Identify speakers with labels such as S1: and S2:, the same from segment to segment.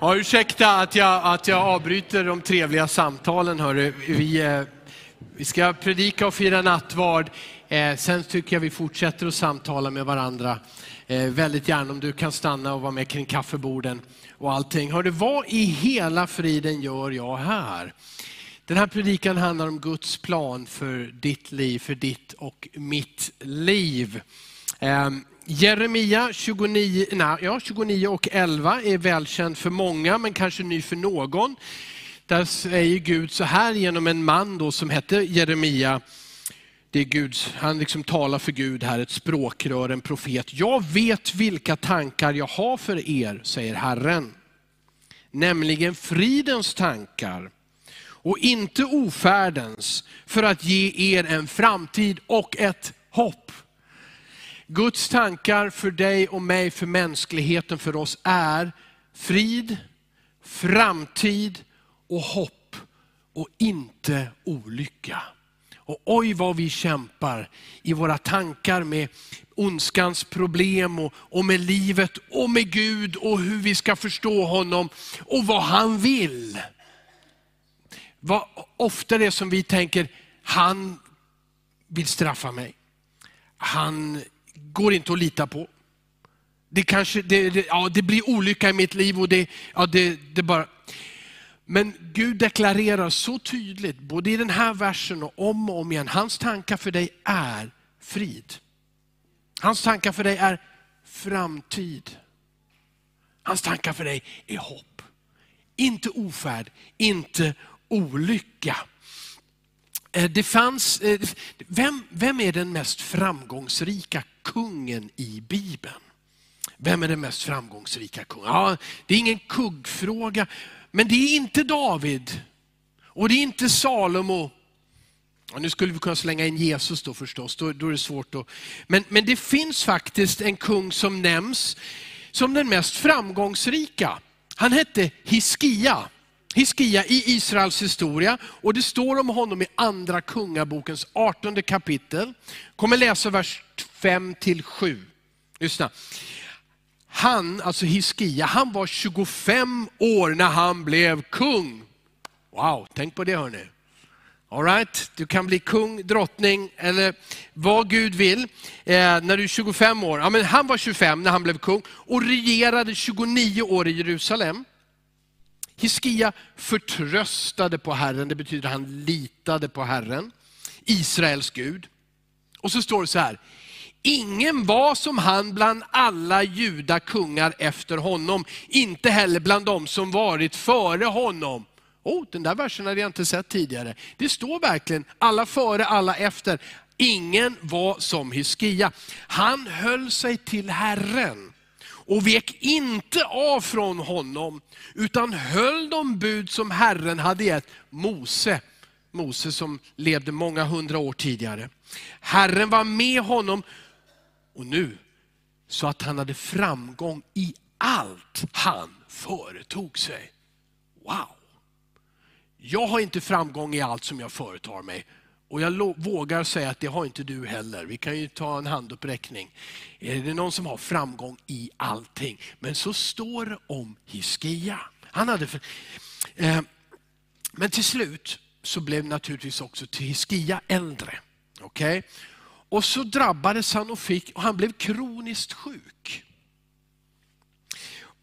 S1: Ja, ursäkta att jag, att jag avbryter de trevliga samtalen. Hörru. Vi, eh, vi ska predika och fira nattvard. Eh, sen tycker jag vi fortsätter att samtala med varandra. Eh, väldigt gärna om du kan stanna och vara med kring kaffeborden och allting. Hörru, vad i hela friden gör jag här? Den här predikan handlar om Guds plan för ditt liv, för ditt och mitt liv. Ehm, Jeremia 29, nej, ja, 29 och 11 är välkänd för många, men kanske ny för någon. Där säger Gud så här genom en man då som hette Jeremia. Det är Gud, han liksom talar för Gud här, ett språkrör, en profet. Jag vet vilka tankar jag har för er, säger Herren. Nämligen fridens tankar och inte ofärdens, för att ge er en framtid och ett hopp. Guds tankar för dig och mig, för mänskligheten, för oss är frid, framtid och hopp och inte olycka. Och oj vad vi kämpar i våra tankar med ondskans problem och, och med livet och med Gud och hur vi ska förstå honom och vad han vill. Vad ofta det är som vi tänker, han vill straffa mig. Han går inte att lita på. Det, kanske, det, det, ja, det blir olycka i mitt liv och det, ja, det, det bara... Men Gud deklarerar så tydligt, både i den här versen och om och om igen, hans tankar för dig är frid. Hans tankar för dig är framtid. Hans tankar för dig är hopp. Inte ofärd, inte olycka. Eh, det fanns, eh, vem, vem är den mest framgångsrika kungen i Bibeln? Vem är den mest framgångsrika kungen? Ja, det är ingen kuggfråga, men det är inte David. Och det är inte Salomo. Och nu skulle vi kunna slänga in Jesus då förstås, då, då är det svårt. Då. Men, men det finns faktiskt en kung som nämns som den mest framgångsrika. Han hette Hiskia. Hiskia i Israels historia och det står om honom i andra kungabokens 18 kapitel. Kommer läsa vers 5 till 7. Lyssna. Han, alltså Hiskia, han var 25 år när han blev kung. Wow, tänk på det hörni. All right? Du kan bli kung, drottning eller vad Gud vill eh, när du är 25 år. Ja, men han var 25 när han blev kung och regerade 29 år i Jerusalem. Hiskia förtröstade på Herren, det betyder att han litade på Herren, Israels Gud. Och så står det så här, ingen var som han bland alla judakungar efter honom, inte heller bland dem som varit före honom. Oh, den där versen hade jag inte sett tidigare. Det står verkligen alla före, alla efter. Ingen var som Hiskia. Han höll sig till Herren och vek inte av från honom, utan höll de bud som Herren hade gett Mose. Mose som levde många hundra år tidigare. Herren var med honom, och nu, så att han hade framgång i allt han företog sig. Wow! Jag har inte framgång i allt som jag företar mig. Och jag vågar säga att det har inte du heller. Vi kan ju ta en handuppräckning. Är det någon som har framgång i allting? Men så står det om Hiskia. Han hade för... eh, men till slut så blev naturligtvis också Hiskia äldre. Okay? Och så drabbades han och, fick, och han blev kroniskt sjuk.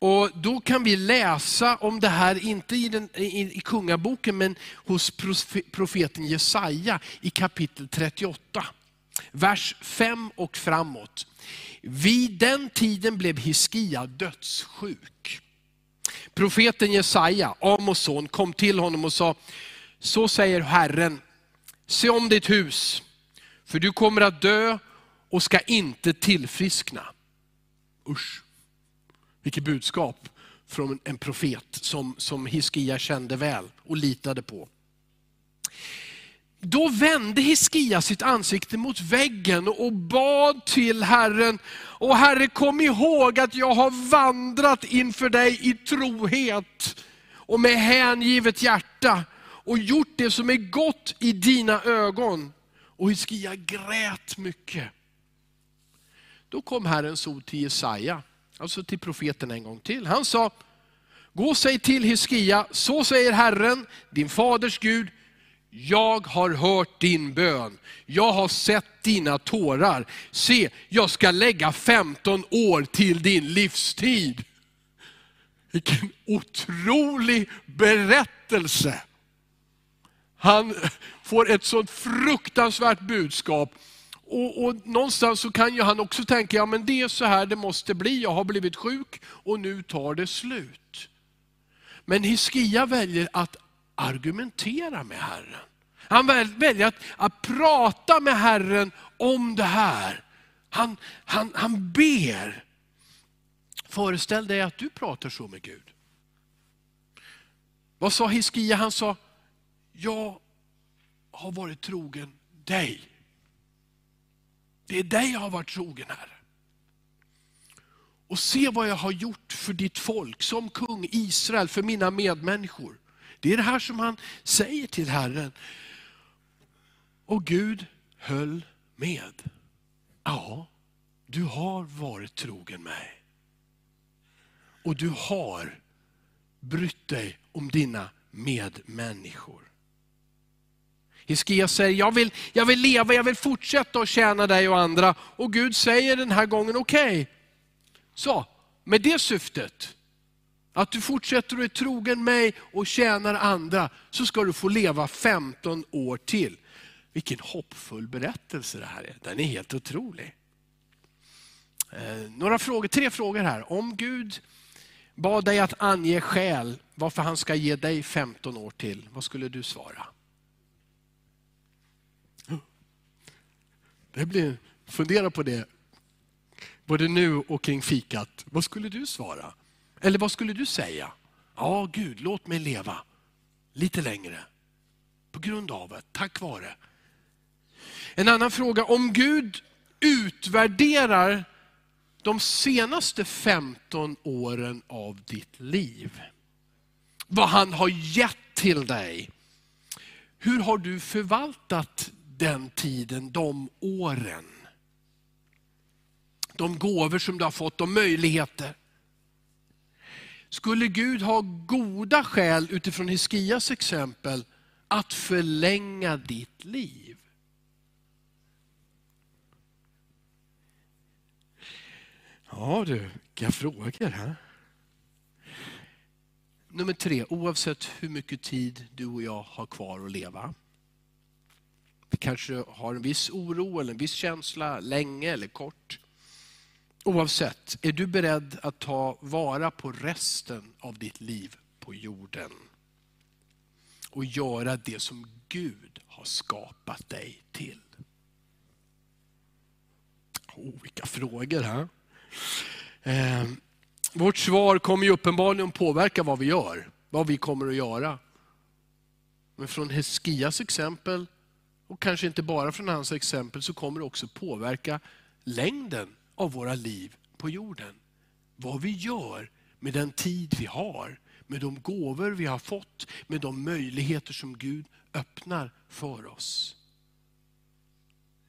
S1: Och Då kan vi läsa om det här, inte i, den, i, i kungaboken, men hos profeten Jesaja i kapitel 38. Vers 5 och framåt. Vid den tiden blev Hiskia dödssjuk. Profeten Jesaja, Amos son, kom till honom och sa, så säger Herren, se om ditt hus, för du kommer att dö och ska inte tillfriskna. Usch. Vilket budskap från en profet som, som Hiskia kände väl och litade på. Då vände Hiskia sitt ansikte mot väggen och bad till Herren. Och Herre kom ihåg att jag har vandrat inför dig i trohet och med hängivet hjärta och gjort det som är gott i dina ögon. Och Hiskia grät mycket. Då kom Herrens ord till Jesaja alltså till profeten en gång till. Han sa, Gå och säg till Hiskia, så säger Herren, din faders Gud, jag har hört din bön. Jag har sett dina tårar. Se, jag ska lägga 15 år till din livstid. Vilken otrolig berättelse. Han får ett sånt fruktansvärt budskap. Och, och, Någonstans så kan ju han också tänka, ja men det är så här det måste bli. Jag har blivit sjuk och nu tar det slut. Men Hiskia väljer att argumentera med Herren. Han väljer att, att prata med Herren om det här. Han, han, han ber. Föreställ dig att du pratar så med Gud. Vad sa Hiskia? Han sa, jag har varit trogen dig. Det är dig jag har varit trogen Herre. Och se vad jag har gjort för ditt folk, som kung Israel, för mina medmänniskor. Det är det här som han säger till Herren. Och Gud höll med. Ja, du har varit trogen mig. Och du har brytt dig om dina medmänniskor. Hiskia säger, jag vill, jag vill leva, jag vill fortsätta att tjäna dig och andra. Och Gud säger den här gången, okej, okay. så med det syftet, att du fortsätter och är trogen mig och tjänar andra, så ska du få leva 15 år till. Vilken hoppfull berättelse det här är. Den är helt otrolig. Eh, några frågor, tre frågor här. Om Gud bad dig att ange skäl varför han ska ge dig 15 år till, vad skulle du svara? Det blir, fundera på det, både nu och kring fikat. Vad skulle du svara? Eller vad skulle du säga? Ja, Gud, låt mig leva lite längre. På grund av det, tack vare. En annan fråga, om Gud utvärderar de senaste 15 åren av ditt liv. Vad han har gett till dig. Hur har du förvaltat den tiden, de åren? De gåvor som du har fått, de möjligheter. Skulle Gud ha goda skäl utifrån Hiskias exempel att förlänga ditt liv? Ja du, vilka frågor. Här. Nummer tre, oavsett hur mycket tid du och jag har kvar att leva. Vi kanske har en viss oro eller en viss känsla, länge eller kort. Oavsett, är du beredd att ta vara på resten av ditt liv på jorden? Och göra det som Gud har skapat dig till. Oh, vilka frågor här. Eh, vårt svar kommer ju uppenbarligen påverka vad vi gör, vad vi kommer att göra. Men från Heskias exempel, och kanske inte bara från hans exempel, så kommer det också påverka längden av våra liv på jorden. Vad vi gör med den tid vi har, med de gåvor vi har fått, med de möjligheter som Gud öppnar för oss.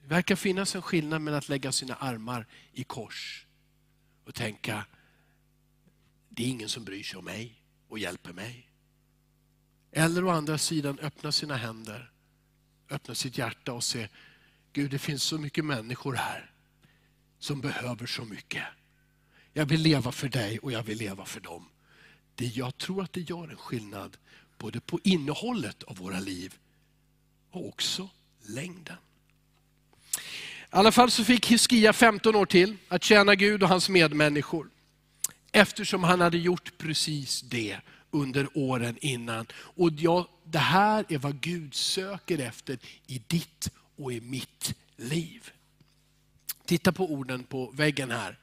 S1: Det verkar finnas en skillnad mellan att lägga sina armar i kors och tänka, det är ingen som bryr sig om mig och hjälper mig. Eller å andra sidan öppna sina händer, öppna sitt hjärta och se, Gud det finns så mycket människor här som behöver så mycket. Jag vill leva för dig och jag vill leva för dem. Det, jag tror att det gör en skillnad både på innehållet av våra liv och också längden. I alla fall så fick Hiskia 15 år till att tjäna Gud och hans medmänniskor. Eftersom han hade gjort precis det under åren innan. Och jag, det här är vad Gud söker efter i ditt och i mitt liv. Titta på orden på väggen här.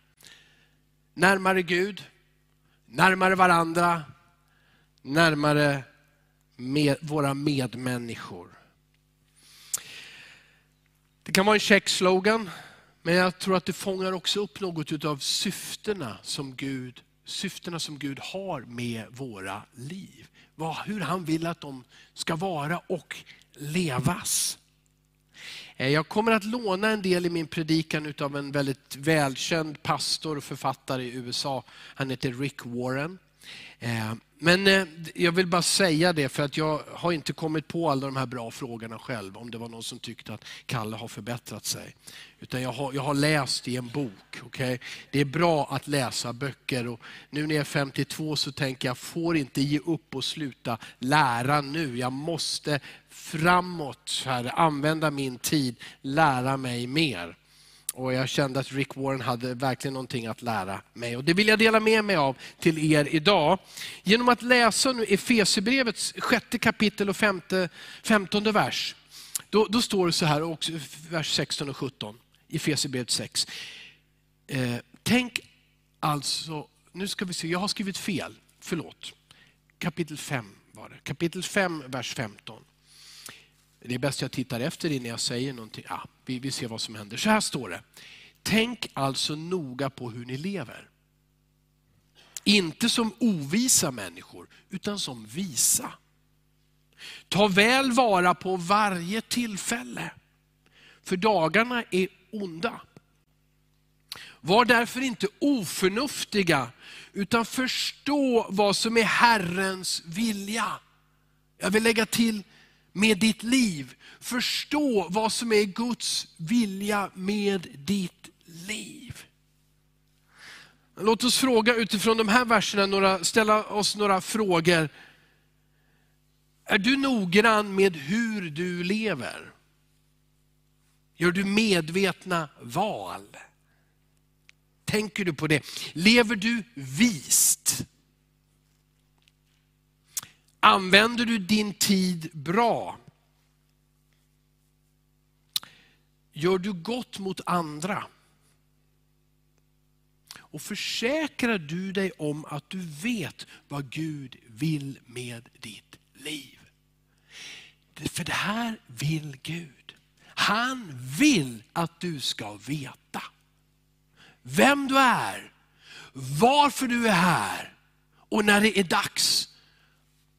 S1: Närmare Gud, närmare varandra, närmare med våra medmänniskor. Det kan vara en check slogan, men jag tror att det fångar också upp något av syftena som Gud, syftena som Gud har med våra liv. Hur han vill att de ska vara och levas. Eh, jag kommer att låna en del i min predikan av en väldigt välkänd pastor och författare i USA. Han heter Rick Warren. Eh, men eh, jag vill bara säga det för att jag har inte kommit på alla de här bra frågorna själv. Om det var någon som tyckte att Kalle har förbättrat sig. Utan jag har, jag har läst i en bok. Okay? Det är bra att läsa böcker. Och nu när jag är 52 så tänker jag, får inte ge upp och sluta lära nu. Jag måste framåt, här, använda min tid, lära mig mer. Och jag kände att Rick Warren hade verkligen någonting att lära mig. Och det vill jag dela med mig av till er idag. Genom att läsa nu Efesierbrevets sjätte kapitel och femte, femtonde vers. Då, då står det så här, också, vers 16 och 17, Efesierbrevet 6. Eh, tänk alltså, nu ska vi se, jag har skrivit fel, förlåt. Kapitel 5 var det. Kapitel 5, vers 15. Det är bäst jag tittar efter innan jag säger någonting. Ja, vi, vi ser vad som händer. Så här står det. Tänk alltså noga på hur ni lever. Inte som ovisa människor, utan som visa. Ta väl vara på varje tillfälle, för dagarna är onda. Var därför inte oförnuftiga, utan förstå vad som är Herrens vilja. Jag vill lägga till med ditt liv. Förstå vad som är Guds vilja med ditt liv. Låt oss fråga utifrån de här verserna, några, ställa oss några frågor. Är du noggrann med hur du lever? Gör du medvetna val? Tänker du på det? Lever du vist? Använder du din tid bra? Gör du gott mot andra? Och försäkrar du dig om att du vet vad Gud vill med ditt liv? För det här vill Gud. Han vill att du ska veta vem du är, varför du är här och när det är dags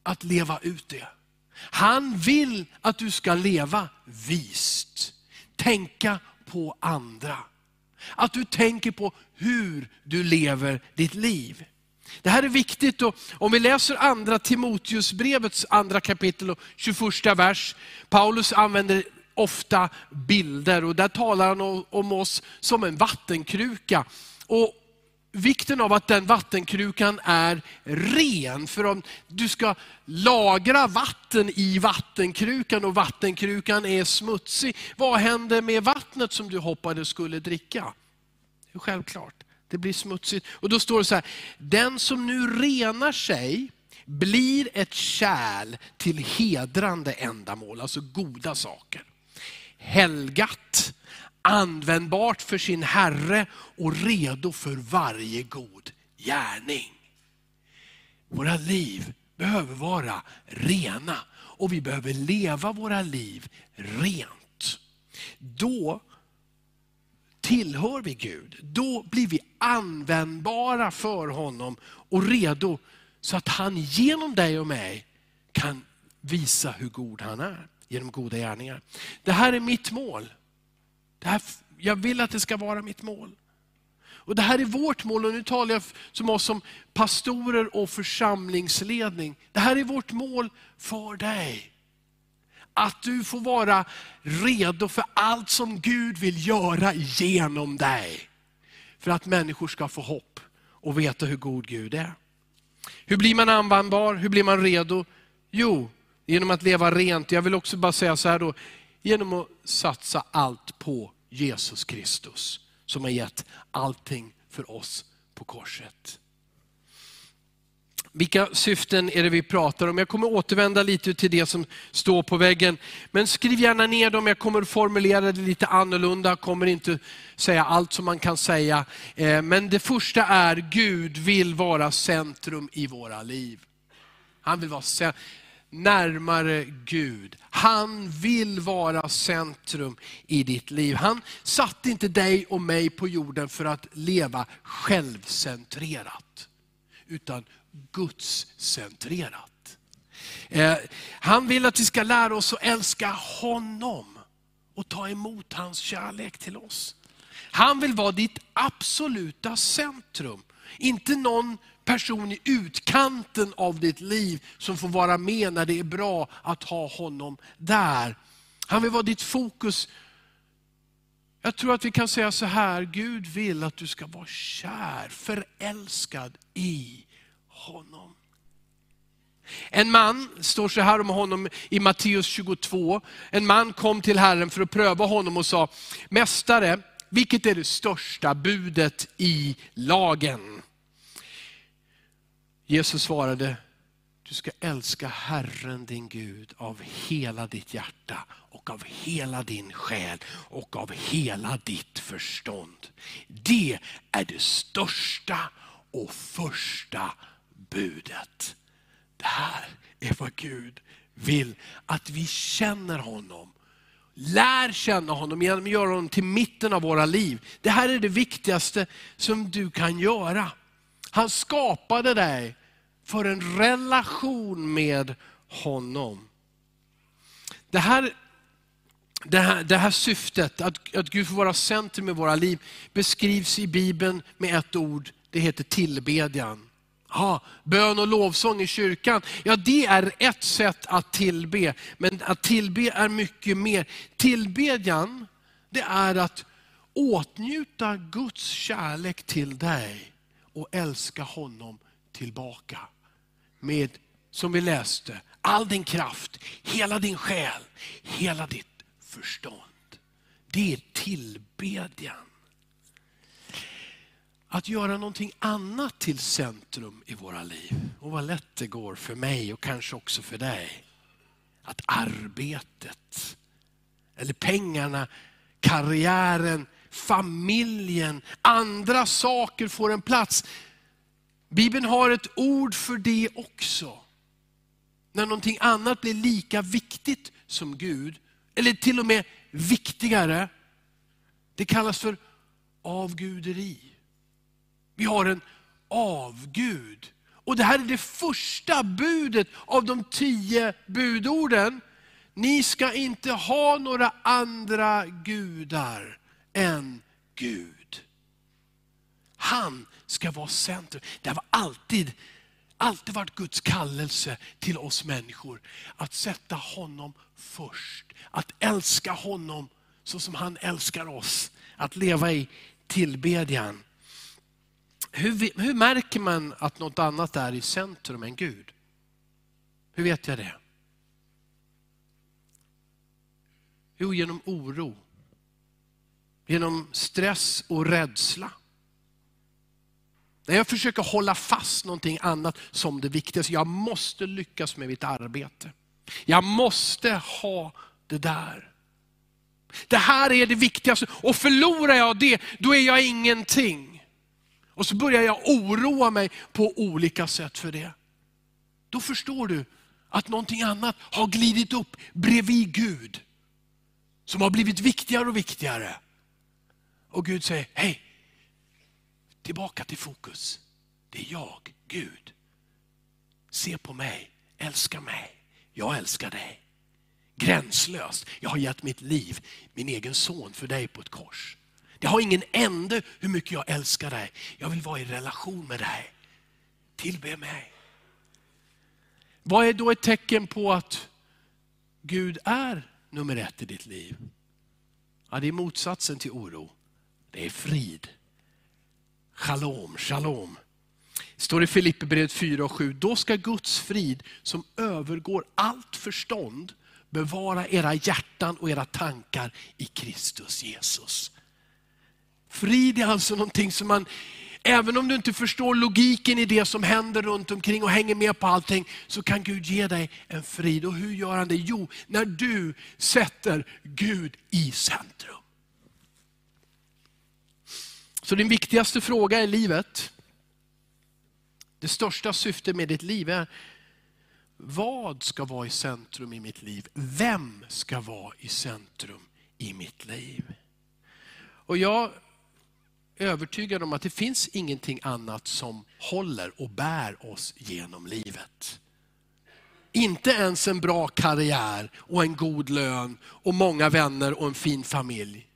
S1: att leva ut det. Han vill att du ska leva vist. Tänka på andra. Att du tänker på hur du lever ditt liv. Det här är viktigt och om vi läser andra Timoteusbrevets andra kapitel och 21 vers. Paulus använder ofta bilder och där talar han om oss som en vattenkruka. Och vikten av att den vattenkrukan är ren. För om du ska lagra vatten i vattenkrukan och vattenkrukan är smutsig, vad händer med vattnet som du hoppades skulle dricka? Självklart, det blir smutsigt. Och då står det så här, den som nu renar sig blir ett kärl till hedrande ändamål, alltså goda saker. Helgat, användbart för sin Herre och redo för varje god gärning. Våra liv behöver vara rena och vi behöver leva våra liv rent. Då tillhör vi Gud. Då blir vi användbara för honom och redo så att han genom dig och mig kan visa hur god han är genom goda gärningar. Det här är mitt mål. Det här, jag vill att det ska vara mitt mål. Och Det här är vårt mål och nu talar jag som oss som pastorer och församlingsledning. Det här är vårt mål för dig. Att du får vara redo för allt som Gud vill göra genom dig. För att människor ska få hopp och veta hur god Gud är. Hur blir man användbar? Hur blir man redo? Jo, genom att leva rent. Jag vill också bara säga så här då, genom att satsa allt på Jesus Kristus som har gett allting för oss på korset. Vilka syften är det vi pratar om? Jag kommer återvända lite till det som står på väggen. Men skriv gärna ner dem, jag kommer formulera det lite annorlunda, kommer inte säga allt som man kan säga. Eh, men det första är, Gud vill vara centrum i våra liv. Han vill vara centrum närmare Gud. Han vill vara centrum i ditt liv. Han satte inte dig och mig på jorden för att leva självcentrerat, utan Gudscentrerat. Eh, han vill att vi ska lära oss att älska honom och ta emot hans kärlek till oss. Han vill vara ditt absoluta centrum. Inte någon person i utkanten av ditt liv som får vara med när det är bra att ha honom där. Han vill vara ditt fokus. Jag tror att vi kan säga så här, Gud vill att du ska vara kär, förälskad i honom. En man, står så här om honom i Matteus 22, en man kom till Herren för att pröva honom och sa, Mästare, vilket är det största budet i lagen? Jesus svarade, du ska älska Herren din Gud av hela ditt hjärta och av hela din själ och av hela ditt förstånd. Det är det största och första budet. Det här är vad Gud vill att vi känner honom. Lär känna honom genom att göra honom till mitten av våra liv. Det här är det viktigaste som du kan göra. Han skapade dig för en relation med honom. Det här, det här, det här syftet, att, att Gud får vara centrum i våra liv, beskrivs i Bibeln med ett ord, det heter tillbedjan. Ja, bön och lovsång i kyrkan, ja det är ett sätt att tillbe. Men att tillbe är mycket mer. Tillbedjan, det är att åtnjuta Guds kärlek till dig och älska honom tillbaka. Med, som vi läste, all din kraft, hela din själ, hela ditt förstånd. Det är tillbedjan. Att göra någonting annat till centrum i våra liv. Och vad lätt det går för mig och kanske också för dig. Att arbetet, eller pengarna, karriären, familjen, andra saker får en plats. Bibeln har ett ord för det också. När någonting annat blir lika viktigt som Gud, eller till och med viktigare. Det kallas för avguderi. Vi har en avgud. Och det här är det första budet av de tio budorden. Ni ska inte ha några andra gudar än Gud. Han ska vara centrum. Det har alltid, alltid varit Guds kallelse till oss människor. Att sätta honom först. Att älska honom så som han älskar oss. Att leva i tillbedjan. Hur, hur märker man att något annat är i centrum än Gud? Hur vet jag det? Jo, genom oro. Genom stress och rädsla. När jag försöker hålla fast någonting annat som det viktigaste. Jag måste lyckas med mitt arbete. Jag måste ha det där. Det här är det viktigaste och förlorar jag det, då är jag ingenting. Och så börjar jag oroa mig på olika sätt för det. Då förstår du att någonting annat har glidit upp bredvid Gud. Som har blivit viktigare och viktigare. Och Gud säger, hej, tillbaka till fokus. Det är jag, Gud. Se på mig, älska mig. Jag älskar dig. Gränslöst. Jag har gett mitt liv, min egen son, för dig på ett kors. Det har ingen ände hur mycket jag älskar dig. Jag vill vara i relation med dig. Tillbe mig. Vad är då ett tecken på att Gud är nummer ett i ditt liv? Ja, det är motsatsen till oro. Det är frid. Shalom, shalom. Det står i Filipperbrevet 4 och 7, då ska Guds frid som övergår allt förstånd bevara era hjärtan och era tankar i Kristus Jesus. Frid är alltså någonting som man, även om du inte förstår logiken i det som händer runt omkring och hänger med på allting, så kan Gud ge dig en frid. Och hur gör han det? Jo, när du sätter Gud i centrum. Så din viktigaste fråga i livet, det största syftet med ditt liv är, vad ska vara i centrum i mitt liv? Vem ska vara i centrum i mitt liv? Och jag är övertygad om att det finns ingenting annat som håller och bär oss genom livet. Inte ens en bra karriär och en god lön och många vänner och en fin familj.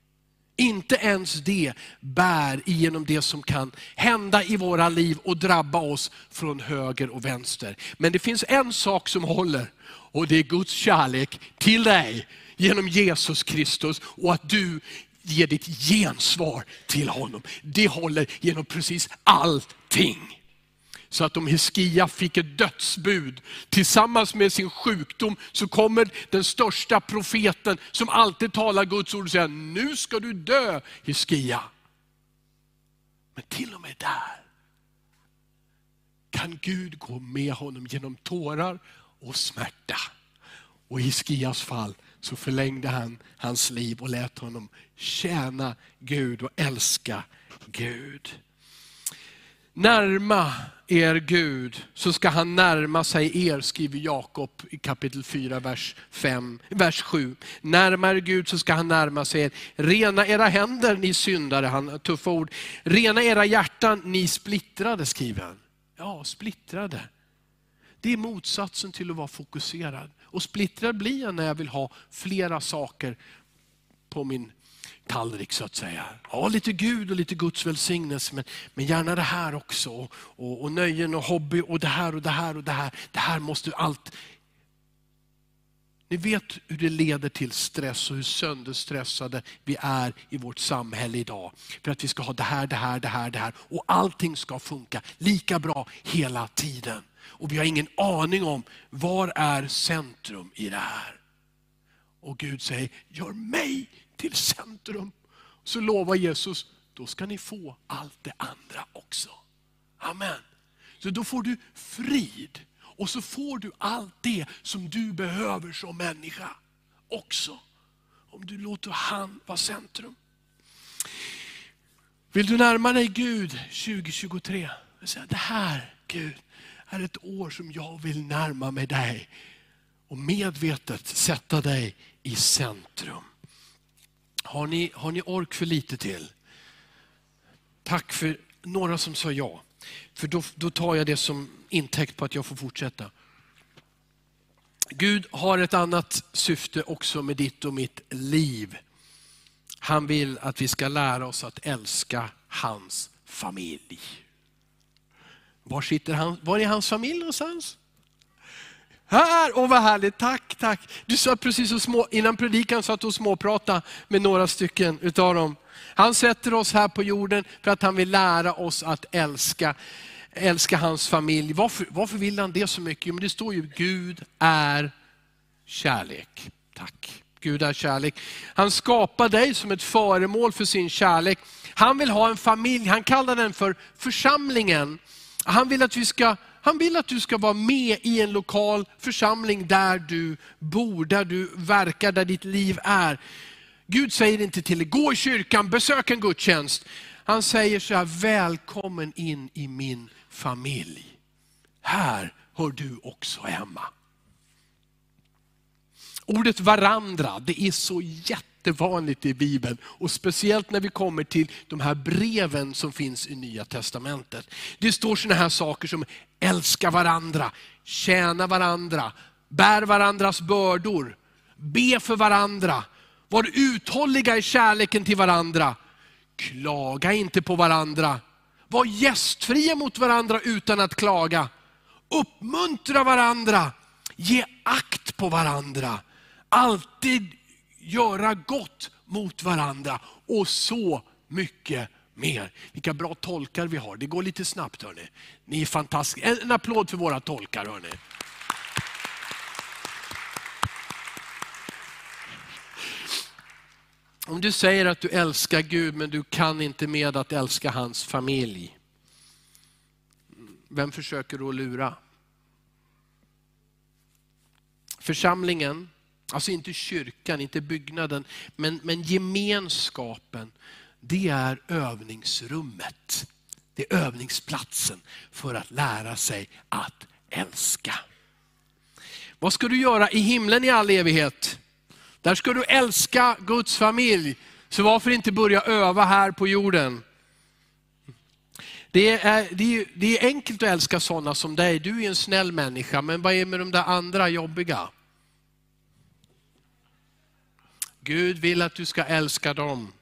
S1: Inte ens det bär igenom det som kan hända i våra liv och drabba oss från höger och vänster. Men det finns en sak som håller och det är Guds kärlek till dig genom Jesus Kristus och att du ger ditt gensvar till honom. Det håller genom precis allting. Så att om Hiskia fick ett dödsbud tillsammans med sin sjukdom så kommer den största profeten som alltid talar Guds ord och säger, nu ska du dö Hiskia. Men till och med där kan Gud gå med honom genom tårar och smärta. Och i Hiskias fall så förlängde han hans liv och lät honom tjäna Gud och älska Gud. Närma er Gud så ska han närma sig er, skriver Jakob i kapitel 4, vers, 5, vers 7. Närma er Gud så ska han närma sig er. Rena era händer ni syndare, han tuffa ord. Rena era hjärtan ni splittrade, skriver han. Ja, splittrade. Det är motsatsen till att vara fokuserad. Och splittrad blir jag när jag vill ha flera saker på min tallrik så att säga. Ja, lite Gud och lite Guds välsignelse, men, men gärna det här också. Och, och, och nöjen och hobby och det här och det här och det här. Det här måste allt... Ni vet hur det leder till stress och hur sönderstressade vi är i vårt samhälle idag. För att vi ska ha det här, det här, det här, det här. Och allting ska funka lika bra hela tiden. Och vi har ingen aning om, var är centrum i det här? Och Gud säger, gör mig till centrum. Så lovar Jesus, då ska ni få allt det andra också. Amen. Så då får du frid och så får du allt det som du behöver som människa också. Om du låter han vara centrum. Vill du närma dig Gud 2023? Det här Gud är ett år som jag vill närma mig dig och medvetet sätta dig i centrum. Har ni, har ni ork för lite till? Tack för några som sa ja. För då, då tar jag det som intäkt på att jag får fortsätta. Gud har ett annat syfte också med ditt och mitt liv. Han vill att vi ska lära oss att älska hans familj. Var, sitter han, var är hans familj någonstans? Här, åh vad härligt, tack, tack. Du sa precis så små, innan predikan satt och småpratade med några stycken utav dem. Han sätter oss här på jorden för att han vill lära oss att älska, älska hans familj. Varför, varför vill han det så mycket? Jo, men det står ju Gud är kärlek. Tack. Gud är kärlek. Han skapar dig som ett föremål för sin kärlek. Han vill ha en familj, han kallar den för församlingen. Han vill att vi ska han vill att du ska vara med i en lokal församling där du bor, där du verkar, där ditt liv är. Gud säger inte till dig, gå i kyrkan, besök en gudstjänst. Han säger så här, välkommen in i min familj. Här hör du också hemma. Ordet varandra, det är så jättevanligt i Bibeln. Och speciellt när vi kommer till de här breven som finns i Nya Testamentet. Det står sådana här saker som älska varandra, tjäna varandra, bär varandras bördor, be för varandra, var uthålliga i kärleken till varandra. Klaga inte på varandra. Var gästfria mot varandra utan att klaga. Uppmuntra varandra. Ge akt på varandra alltid göra gott mot varandra och så mycket mer. Vilka bra tolkar vi har. Det går lite snabbt hörni. Ni är fantastiska. En applåd för våra tolkar hörni. Om du säger att du älskar Gud men du kan inte med att älska hans familj. Vem försöker du att lura? Församlingen Alltså inte kyrkan, inte byggnaden, men, men gemenskapen. Det är övningsrummet. Det är övningsplatsen för att lära sig att älska. Vad ska du göra i himlen i all evighet? Där ska du älska Guds familj. Så varför inte börja öva här på jorden? Det är, det, är, det är enkelt att älska sådana som dig. Du är en snäll människa, men vad är med de där andra jobbiga? Gud vill att du ska älska dem.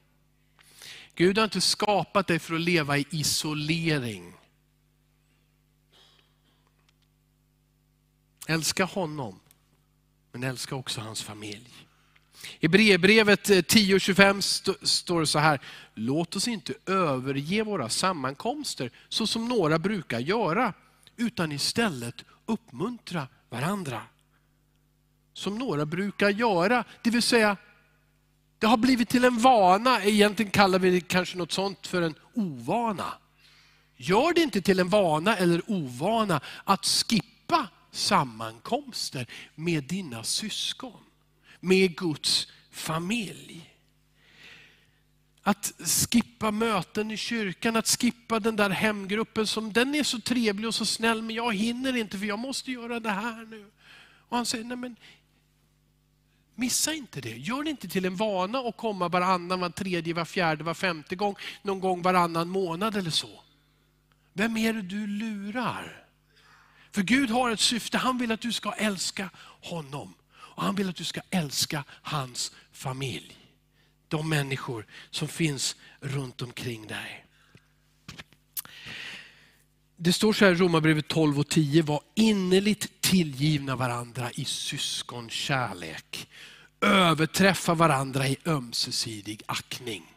S1: Gud har inte skapat dig för att leva i isolering. Älska honom, men älska också hans familj. I brevbrevet eh, 10.25 st står det så här, låt oss inte överge våra sammankomster så som några brukar göra, utan istället uppmuntra varandra. Som några brukar göra, det vill säga det har blivit till en vana, egentligen kallar vi det kanske något sånt för en ovana. Gör det inte till en vana eller ovana att skippa sammankomster med dina syskon, med Guds familj. Att skippa möten i kyrkan, att skippa den där hemgruppen som den är så trevlig och så snäll men jag hinner inte för jag måste göra det här nu. Och han säger, nej men Missa inte det. Gör det inte till en vana att komma varannan, var tredje, var fjärde, var femte gång, någon gång varannan månad eller så. Vem är det du lurar? För Gud har ett syfte, han vill att du ska älska honom. Och han vill att du ska älska hans familj. De människor som finns runt omkring dig. Det står så här i Romarbrevet 12 och 10, var innerligt tillgivna varandra i syskonkärlek. Överträffa varandra i ömsesidig aktning.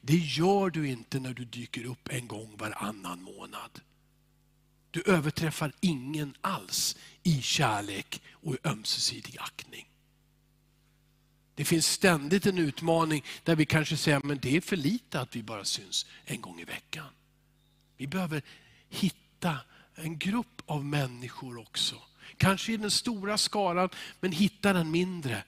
S1: Det gör du inte när du dyker upp en gång varannan månad. Du överträffar ingen alls i kärlek och i ömsesidig aktning. Det finns ständigt en utmaning där vi kanske säger men det är för lite att vi bara syns en gång i veckan. Vi behöver hitta en grupp av människor också. Kanske i den stora skaran, men hitta den mindre.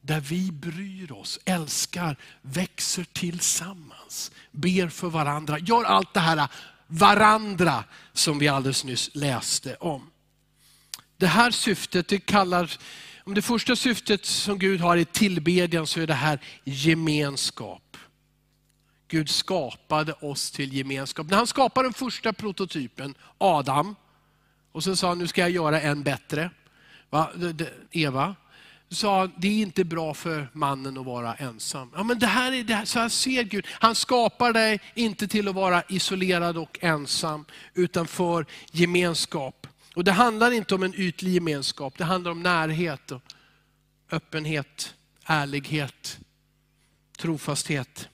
S1: Där vi bryr oss, älskar, växer tillsammans, ber för varandra. Gör allt det här varandra som vi alldeles nyss läste om. Det här syftet, det kallar, om det första syftet som Gud har i tillbedjan så är det här gemenskap. Gud skapade oss till gemenskap. När han skapade den första prototypen, Adam, och så sa han, nu ska jag göra en bättre. Va? Eva sa, han, det är inte bra för mannen att vara ensam. Ja, men det här är, det här, så här ser Gud. Han skapar dig inte till att vara isolerad och ensam, utan för gemenskap. Och Det handlar inte om en ytlig gemenskap, det handlar om närhet, och öppenhet, ärlighet, trofasthet.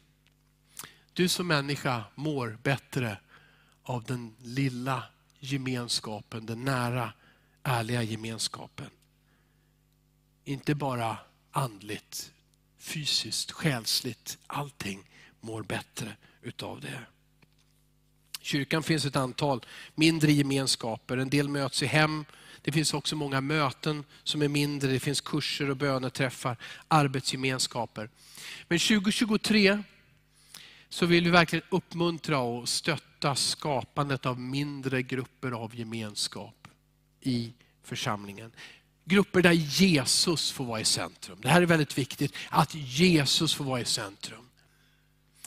S1: Du som människa mår bättre av den lilla gemenskapen, den nära, ärliga gemenskapen. Inte bara andligt, fysiskt, själsligt. Allting mår bättre utav det. I kyrkan finns ett antal mindre gemenskaper. En del möts i hem. Det finns också många möten som är mindre. Det finns kurser och böneträffar, arbetsgemenskaper. Men 2023 så vill vi verkligen uppmuntra och stötta skapandet av mindre grupper av gemenskap i församlingen. Grupper där Jesus får vara i centrum. Det här är väldigt viktigt, att Jesus får vara i centrum.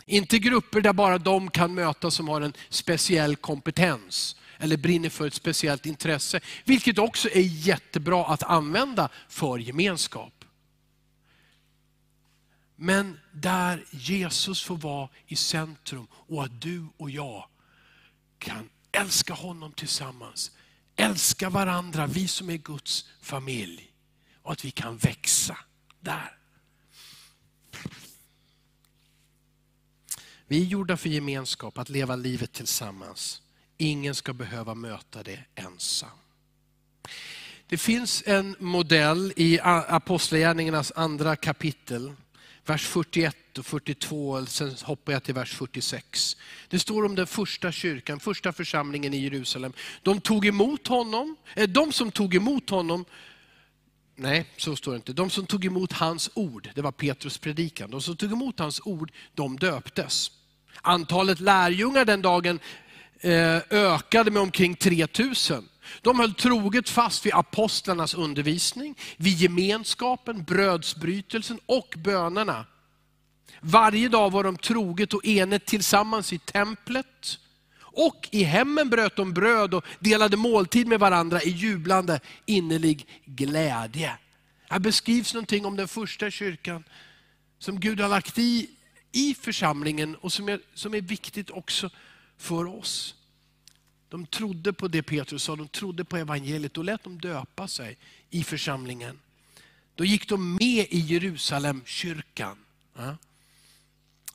S1: Inte grupper där bara de kan mötas som har en speciell kompetens eller brinner för ett speciellt intresse. Vilket också är jättebra att använda för gemenskap. Men där Jesus får vara i centrum och att du och jag kan älska honom tillsammans. Älska varandra, vi som är Guds familj. Och att vi kan växa där. Vi är gjorda för gemenskap, att leva livet tillsammans. Ingen ska behöva möta det ensam. Det finns en modell i Apostlagärningarnas andra kapitel vers 41 och 42, sen hoppar jag till vers 46. Det står om den första kyrkan, första församlingen i Jerusalem. De tog emot honom, de som tog emot honom, nej så står det inte, de som tog emot hans ord, det var Petrus predikan, de som tog emot hans ord, de döptes. Antalet lärjungar den dagen eh, ökade med omkring 3000. De höll troget fast vid apostlarnas undervisning, vid gemenskapen, brödsbrytelsen och bönerna. Varje dag var de troget och enigt tillsammans i templet. Och i hemmen bröt de bröd och delade måltid med varandra i jublande innerlig glädje. Här beskrivs någonting om den första kyrkan som Gud har lagt i i församlingen och som är, som är viktigt också för oss. De trodde på det Petrus sa, de trodde på evangeliet. Då lät de döpa sig i församlingen. Då gick de med i Jerusalemkyrkan.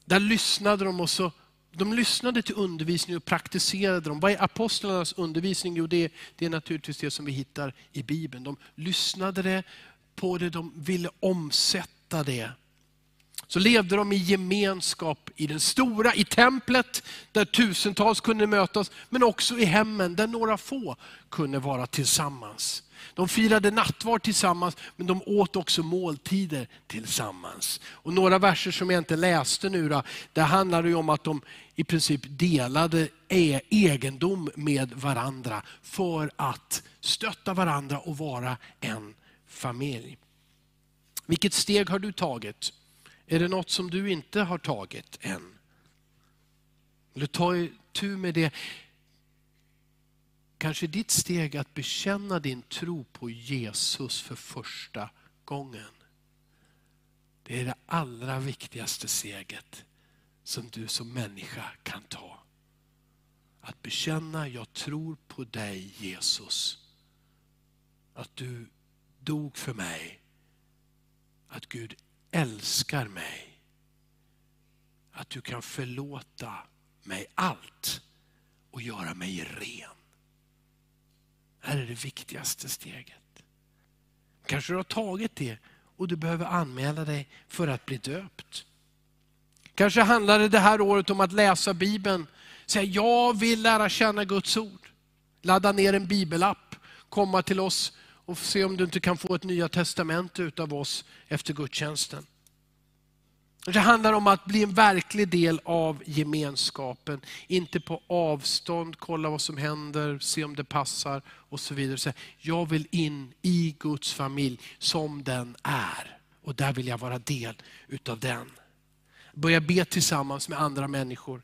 S1: Där lyssnade de och så, de lyssnade till undervisning och praktiserade dem. Vad är apostlarnas undervisning? Jo, det, det är naturligtvis det som vi hittar i Bibeln. De lyssnade det på det, de ville omsätta det så levde de i gemenskap i den stora, i templet där tusentals kunde mötas, men också i hemmen där några få kunde vara tillsammans. De firade nattvard tillsammans, men de åt också måltider tillsammans. Och några verser som jag inte läste nu, då, där handlar det om att de i princip delade e-, egendom med varandra för att stötta varandra och vara en familj. Vilket steg har du tagit? Är det något som du inte har tagit än? Eller ta tur med det. Kanske ditt steg att bekänna din tro på Jesus för första gången. Det är det allra viktigaste steget som du som människa kan ta. Att bekänna, jag tror på dig Jesus. Att du dog för mig. Att Gud älskar mig. Att du kan förlåta mig allt och göra mig ren. Det här är det viktigaste steget. Kanske du har tagit det och du behöver anmäla dig för att bli döpt. Kanske handlar det det här året om att läsa Bibeln. Säga, jag vill lära känna Guds ord. Ladda ner en bibelapp, komma till oss och se om du inte kan få ett nya testamente utav oss efter gudstjänsten. Det handlar om att bli en verklig del av gemenskapen. Inte på avstånd, kolla vad som händer, se om det passar och så vidare. Så jag vill in i Guds familj som den är. Och där vill jag vara del utav den. Börja be tillsammans med andra människor.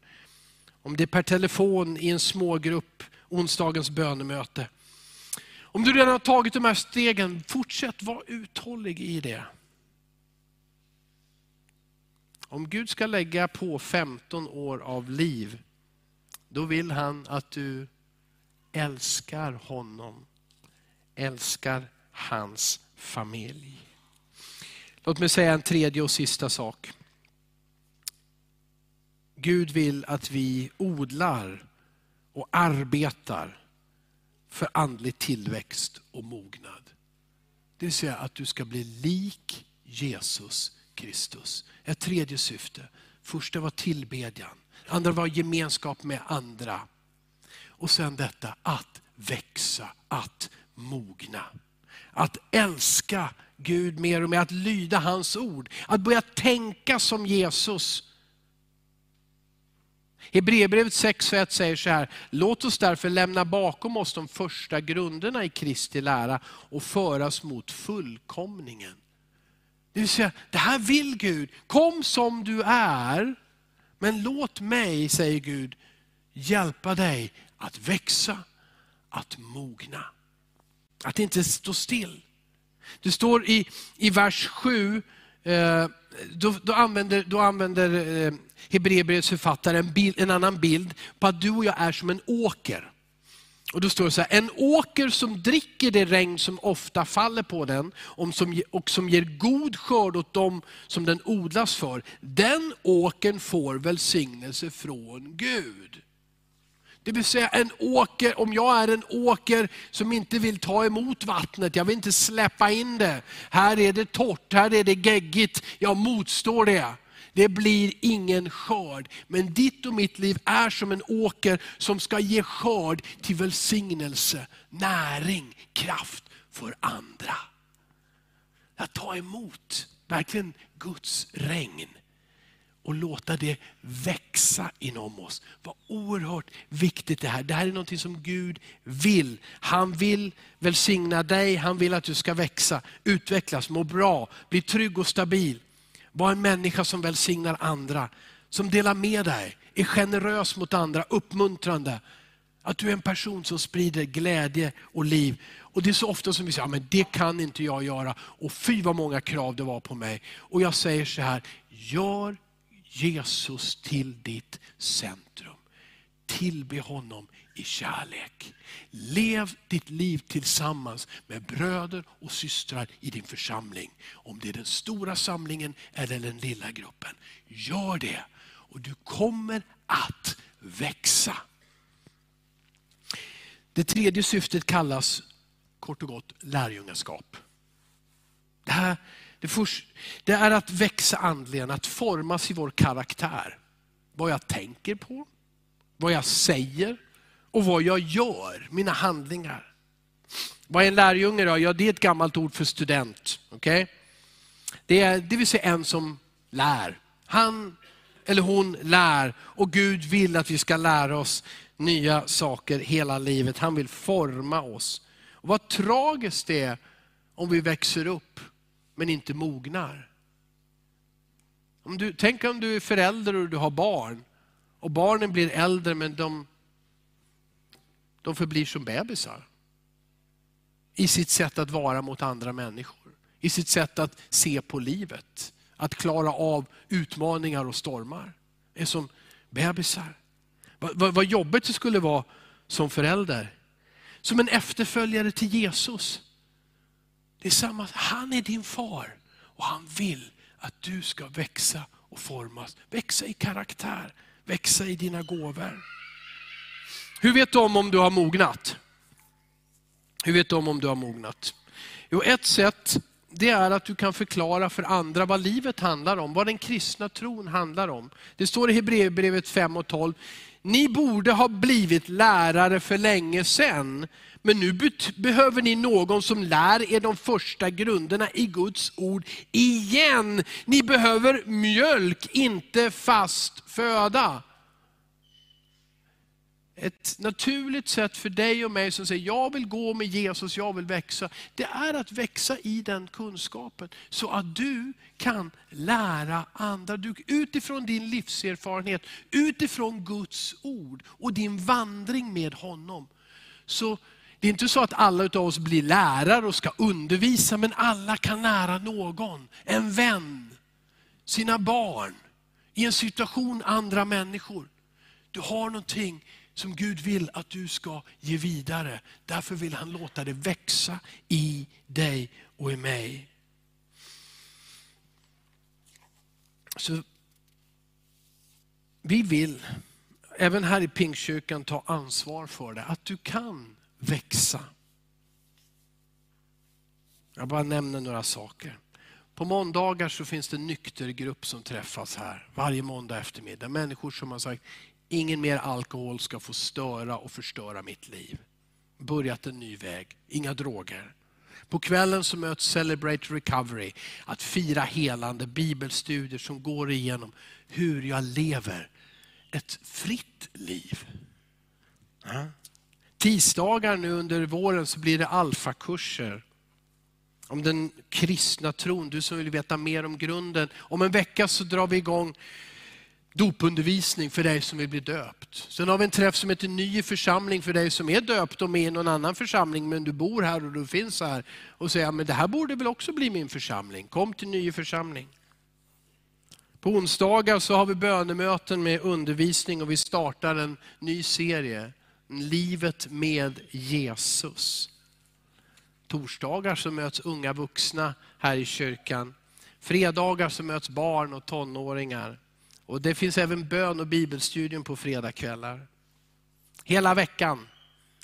S1: Om det är per telefon i en smågrupp, onsdagens bönemöte. Om du redan har tagit de här stegen, fortsätt vara uthållig i det. Om Gud ska lägga på 15 år av liv, då vill han att du älskar honom, älskar hans familj. Låt mig säga en tredje och sista sak. Gud vill att vi odlar och arbetar för andlig tillväxt och mognad. Det vill säga att du ska bli lik Jesus Kristus. Ett tredje syfte. Första var tillbedjan, andra var gemenskap med andra. Och sen detta att växa, att mogna. Att älska Gud mer och mer, att lyda hans ord. Att börja tänka som Jesus. Hebreerbrevet 6.1 säger så här, låt oss därför lämna bakom oss de första grunderna i Kristi lära och föras mot fullkomningen. Det vill säga, det här vill Gud. Kom som du är, men låt mig, säger Gud, hjälpa dig att växa, att mogna. Att inte stå still. Det står i, i vers 7, Eh, då, då, använder, då använder eh, Hebreerbrevets författare en, bild, en annan bild på att du och jag är som en åker. Och då står det så här, en åker som dricker det regn som ofta faller på den och som, och som ger god skörd åt dem som den odlas för, den åkern får välsignelse från Gud. Det vill säga en åker, om jag är en åker som inte vill ta emot vattnet, jag vill inte släppa in det. Här är det torrt, här är det geggigt, jag motstår det. Det blir ingen skörd. Men ditt och mitt liv är som en åker som ska ge skörd till välsignelse, näring, kraft för andra. Att ta emot verkligen Guds regn och låta det växa inom oss. Vad oerhört viktigt det här. Det här är något som Gud vill. Han vill välsigna dig, han vill att du ska växa, utvecklas, må bra, bli trygg och stabil. Var en människa som välsignar andra, som delar med dig, är generös mot andra, uppmuntrande. Att du är en person som sprider glädje och liv. Och Det är så ofta som vi säger, men det kan inte jag göra. Och fy vad många krav det var på mig. Och jag säger så här, gör Jesus till ditt centrum. Tillbe honom i kärlek. Lev ditt liv tillsammans med bröder och systrar i din församling. Om det är den stora samlingen eller den lilla gruppen. Gör det och du kommer att växa. Det tredje syftet kallas kort och gott lärjungaskap. Det, här, det, först, det är att växa andligen, att formas i vår karaktär. Vad jag tänker på, vad jag säger och vad jag gör, mina handlingar. Vad är en lärjunge då? Ja, det är ett gammalt ord för student. Okay? Det, är, det vill säga en som lär. Han eller hon lär och Gud vill att vi ska lära oss nya saker hela livet. Han vill forma oss. Och vad tragiskt det är om vi växer upp men inte mognar. Om du, tänk om du är förälder och du har barn och barnen blir äldre men de, de förblir som bebisar. I sitt sätt att vara mot andra människor. I sitt sätt att se på livet. Att klara av utmaningar och stormar. Är som bebisar. Vad, vad, vad jobbigt det skulle vara som förälder. Som en efterföljare till Jesus. Det är samma, han är din far och han vill att du ska växa och formas. Växa i karaktär, växa i dina gåvor. Hur vet du om om du har mognat? Hur vet du om om du har mognat? Jo, ett sätt det är att du kan förklara för andra vad livet handlar om, vad den kristna tron handlar om. Det står i Hebreerbrevet 5 och 12, ni borde ha blivit lärare för länge sedan, men nu behöver ni någon som lär er de första grunderna i Guds ord igen. Ni behöver mjölk, inte fast föda. Ett naturligt sätt för dig och mig som säger, jag vill gå med Jesus, jag vill växa. Det är att växa i den kunskapen. Så att du kan lära andra. Du, utifrån din livserfarenhet, utifrån Guds ord och din vandring med honom. Så det är inte så att alla av oss blir lärare och ska undervisa, men alla kan lära någon. En vän, sina barn, i en situation andra människor. Du har någonting som Gud vill att du ska ge vidare. Därför vill han låta det växa i dig och i mig. Så Vi vill, även här i Pingstkyrkan, ta ansvar för det. Att du kan växa. Jag bara nämner några saker. På måndagar så finns det en nyktergrupp som träffas här varje måndag eftermiddag. Människor som har sagt, ingen mer alkohol ska få störa och förstöra mitt liv. Börjat en ny väg, inga droger. På kvällen så möts Celebrate Recovery, att fira helande, bibelstudier som går igenom hur jag lever ett fritt liv. Tisdagar nu under våren så blir det alfakurser om den kristna tron. Du som vill veta mer om grunden. Om en vecka så drar vi igång dopundervisning för dig som vill bli döpt. Sen har vi en träff som heter Ny församling för dig som är döpt och med i någon annan församling men du bor här och du finns här. Och säger, men det här borde väl också bli min församling. Kom till Ny församling. På onsdagar så har vi bönemöten med undervisning och vi startar en ny serie. Livet med Jesus. Torsdagar så möts unga vuxna här i kyrkan. Fredagar så möts barn och tonåringar. Och Det finns även bön och bibelstudium på fredagskvällar. Hela veckan.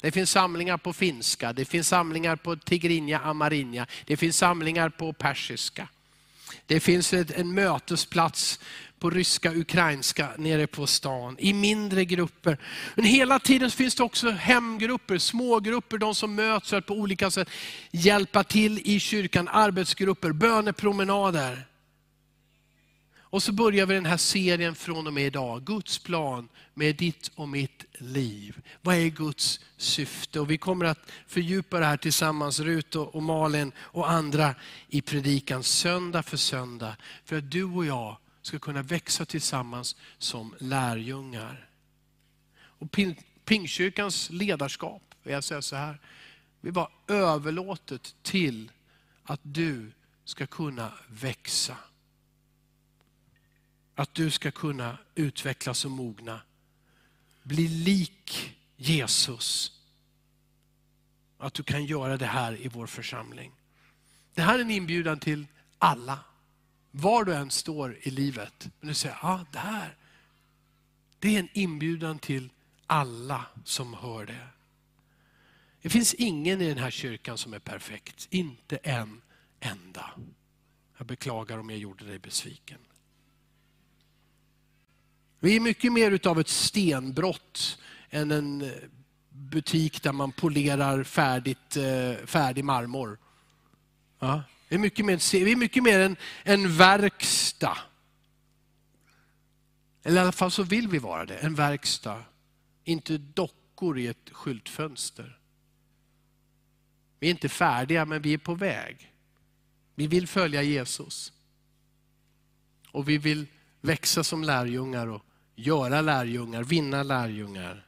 S1: Det finns samlingar på finska, det finns samlingar på tigrinja, amarinja, det finns samlingar på persiska. Det finns en mötesplats på ryska, ukrainska nere på stan, i mindre grupper. Men hela tiden finns det också hemgrupper, smågrupper, de som möts för att på olika sätt hjälpa till i kyrkan, arbetsgrupper, bönepromenader. Och så börjar vi den här serien från och med idag. Guds plan med ditt och mitt liv. Vad är Guds syfte? Och vi kommer att fördjupa det här tillsammans, Rut och Malin och andra i predikan söndag för söndag. För att du och jag ska kunna växa tillsammans som lärjungar. Och Pingkyrkans ledarskap, jag säga så här, vi var överlåtet till att du ska kunna växa att du ska kunna utvecklas och mogna. Bli lik Jesus. Att du kan göra det här i vår församling. Det här är en inbjudan till alla. Var du än står i livet. Men du säger, ah, det här. Det är en inbjudan till alla som hör det. Det finns ingen i den här kyrkan som är perfekt. Inte en enda. Jag beklagar om jag gjorde dig besviken. Vi är mycket mer utav ett stenbrott än en eh, butik där man polerar färdigt, eh, färdig marmor. Ja, vi är mycket mer, vi är mycket mer en, en verkstad. Eller i alla fall så vill vi vara det, en verkstad. Inte dockor i ett skyltfönster. Vi är inte färdiga men vi är på väg. Vi vill följa Jesus. Och vi vill växa som lärjungar och göra lärjungar, vinna lärjungar.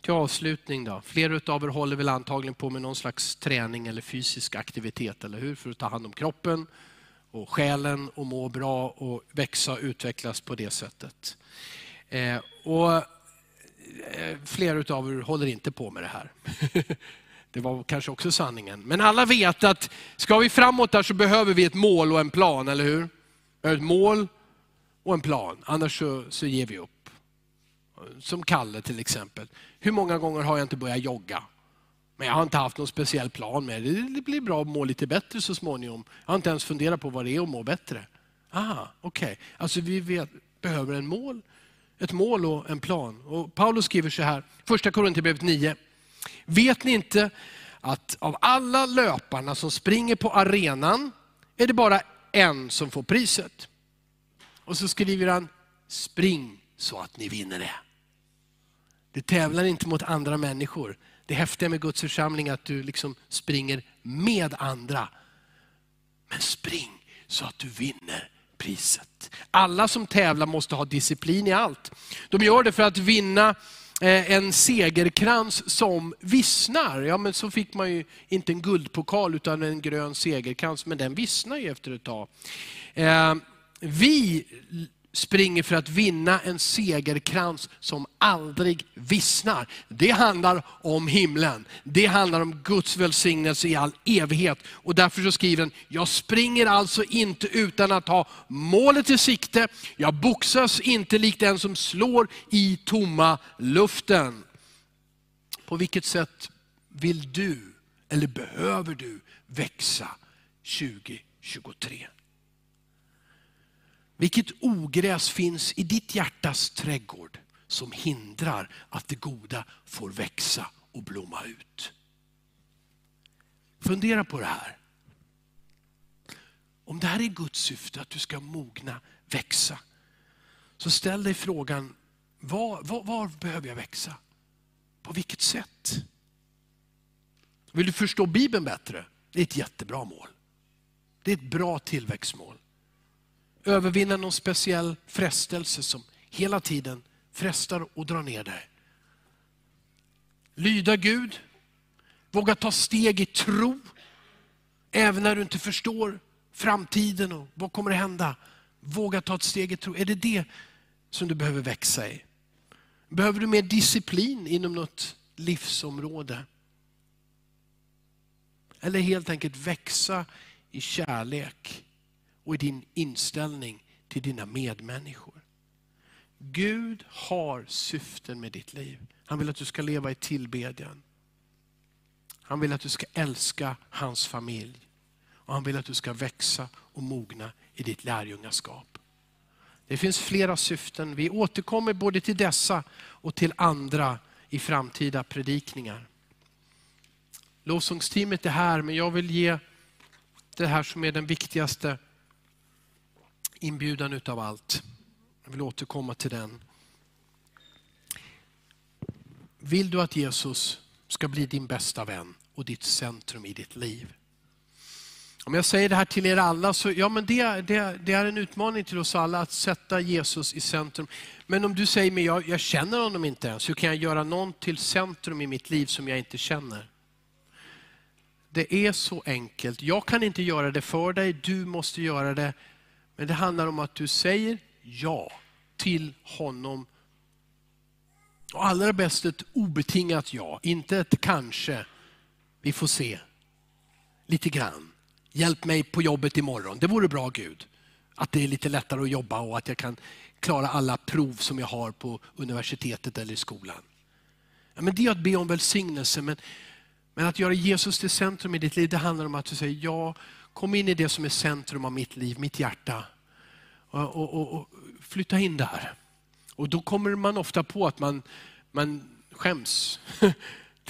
S1: Till avslutning då. Flera av er håller väl antagligen på med någon slags träning eller fysisk aktivitet, eller hur? För att ta hand om kroppen och själen och må bra och växa och utvecklas på det sättet. Eh, och eh, Flera av er håller inte på med det här. Det var kanske också sanningen. Men alla vet att ska vi framåt där så behöver vi ett mål och en plan, eller hur? Ett mål och en plan, annars så, så ger vi upp. Som Kalle till exempel. Hur många gånger har jag inte börjat jogga? Men jag har inte haft någon speciell plan med det. Det blir bra att må lite bättre så småningom. Jag har inte ens funderat på vad det är att må bättre. Aha, okej. Okay. Alltså vi vet, behöver en mål, ett mål och en plan. Och Paulus skriver så här, första Korinthierbrevet 9. Vet ni inte att av alla löparna som springer på arenan är det bara en som får priset? Och så skriver han, spring så att ni vinner det. Du tävlar inte mot andra människor. Det häftiga med Guds församling är att du liksom springer med andra. Men spring så att du vinner priset. Alla som tävlar måste ha disciplin i allt. De gör det för att vinna eh, en segerkrans som vissnar. Ja, men så fick man ju inte en guldpokal utan en grön segerkrans, men den vissnar ju efter ett tag. Eh, vi springer för att vinna en segerkrans som aldrig vissnar. Det handlar om himlen. Det handlar om Guds välsignelse i all evighet. Och därför så skriver den, jag springer alltså inte utan att ha målet i sikte. Jag boxas inte likt den som slår i tomma luften. På vilket sätt vill du, eller behöver du växa 2023? Vilket ogräs finns i ditt hjärtas trädgård som hindrar att det goda får växa och blomma ut? Fundera på det här. Om det här är Guds syfte, att du ska mogna, växa, så ställ dig frågan, var, var, var behöver jag växa? På vilket sätt? Vill du förstå Bibeln bättre? Det är ett jättebra mål. Det är ett bra tillväxtmål övervinna någon speciell frestelse som hela tiden frestar och drar ner dig. Lyda Gud, våga ta steg i tro, även när du inte förstår framtiden och vad kommer att hända. Våga ta ett steg i tro. Är det det som du behöver växa i? Behöver du mer disciplin inom något livsområde? Eller helt enkelt växa i kärlek och i din inställning till dina medmänniskor. Gud har syften med ditt liv. Han vill att du ska leva i tillbedjan. Han vill att du ska älska hans familj. Och han vill att du ska växa och mogna i ditt lärjungaskap. Det finns flera syften. Vi återkommer både till dessa och till andra i framtida predikningar. Lovsångsteamet är här, men jag vill ge det här som är den viktigaste inbjudan utav allt. Jag vill återkomma till den. Vill du att Jesus ska bli din bästa vän och ditt centrum i ditt liv? Om jag säger det här till er alla, så ja, men det, det, det är en utmaning till oss alla att sätta Jesus i centrum. Men om du säger, men jag, jag känner honom inte ens, hur kan jag göra någon till centrum i mitt liv som jag inte känner? Det är så enkelt. Jag kan inte göra det för dig, du måste göra det men det handlar om att du säger ja till honom. Och allra bäst ett obetingat ja, inte ett kanske. Vi får se. Lite grann. Hjälp mig på jobbet imorgon. Det vore bra Gud. Att det är lite lättare att jobba och att jag kan klara alla prov som jag har på universitetet eller i skolan. Ja, men det är att be om välsignelse, men, men att göra Jesus till centrum i ditt liv, det handlar om att du säger ja, kom in i det som är centrum av mitt liv, mitt hjärta. Och, och, och, och flytta in där. Och då kommer man ofta på att man, man skäms.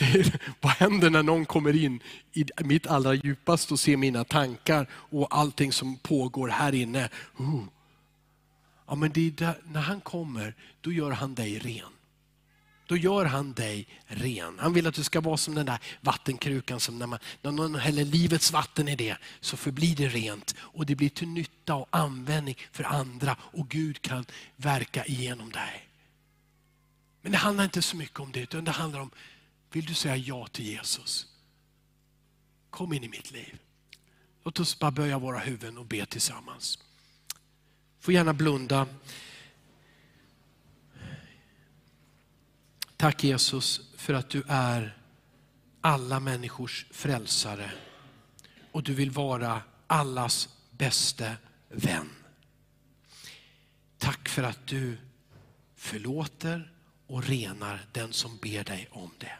S1: Är, vad händer när någon kommer in i mitt allra djupaste och ser mina tankar och allting som pågår här inne. Uh. Ja, men det där, när han kommer, då gör han dig ren. Då gör han dig ren. Han vill att du ska vara som den där vattenkrukan som när, man, när någon häller livets vatten i det så förblir det rent och det blir till nytta och användning för andra och Gud kan verka igenom dig. Men det handlar inte så mycket om det utan det handlar om, vill du säga ja till Jesus? Kom in i mitt liv. Låt oss bara böja våra huvuden och be tillsammans. Får gärna blunda. Tack Jesus för att du är alla människors frälsare och du vill vara allas bästa vän. Tack för att du förlåter och renar den som ber dig om det.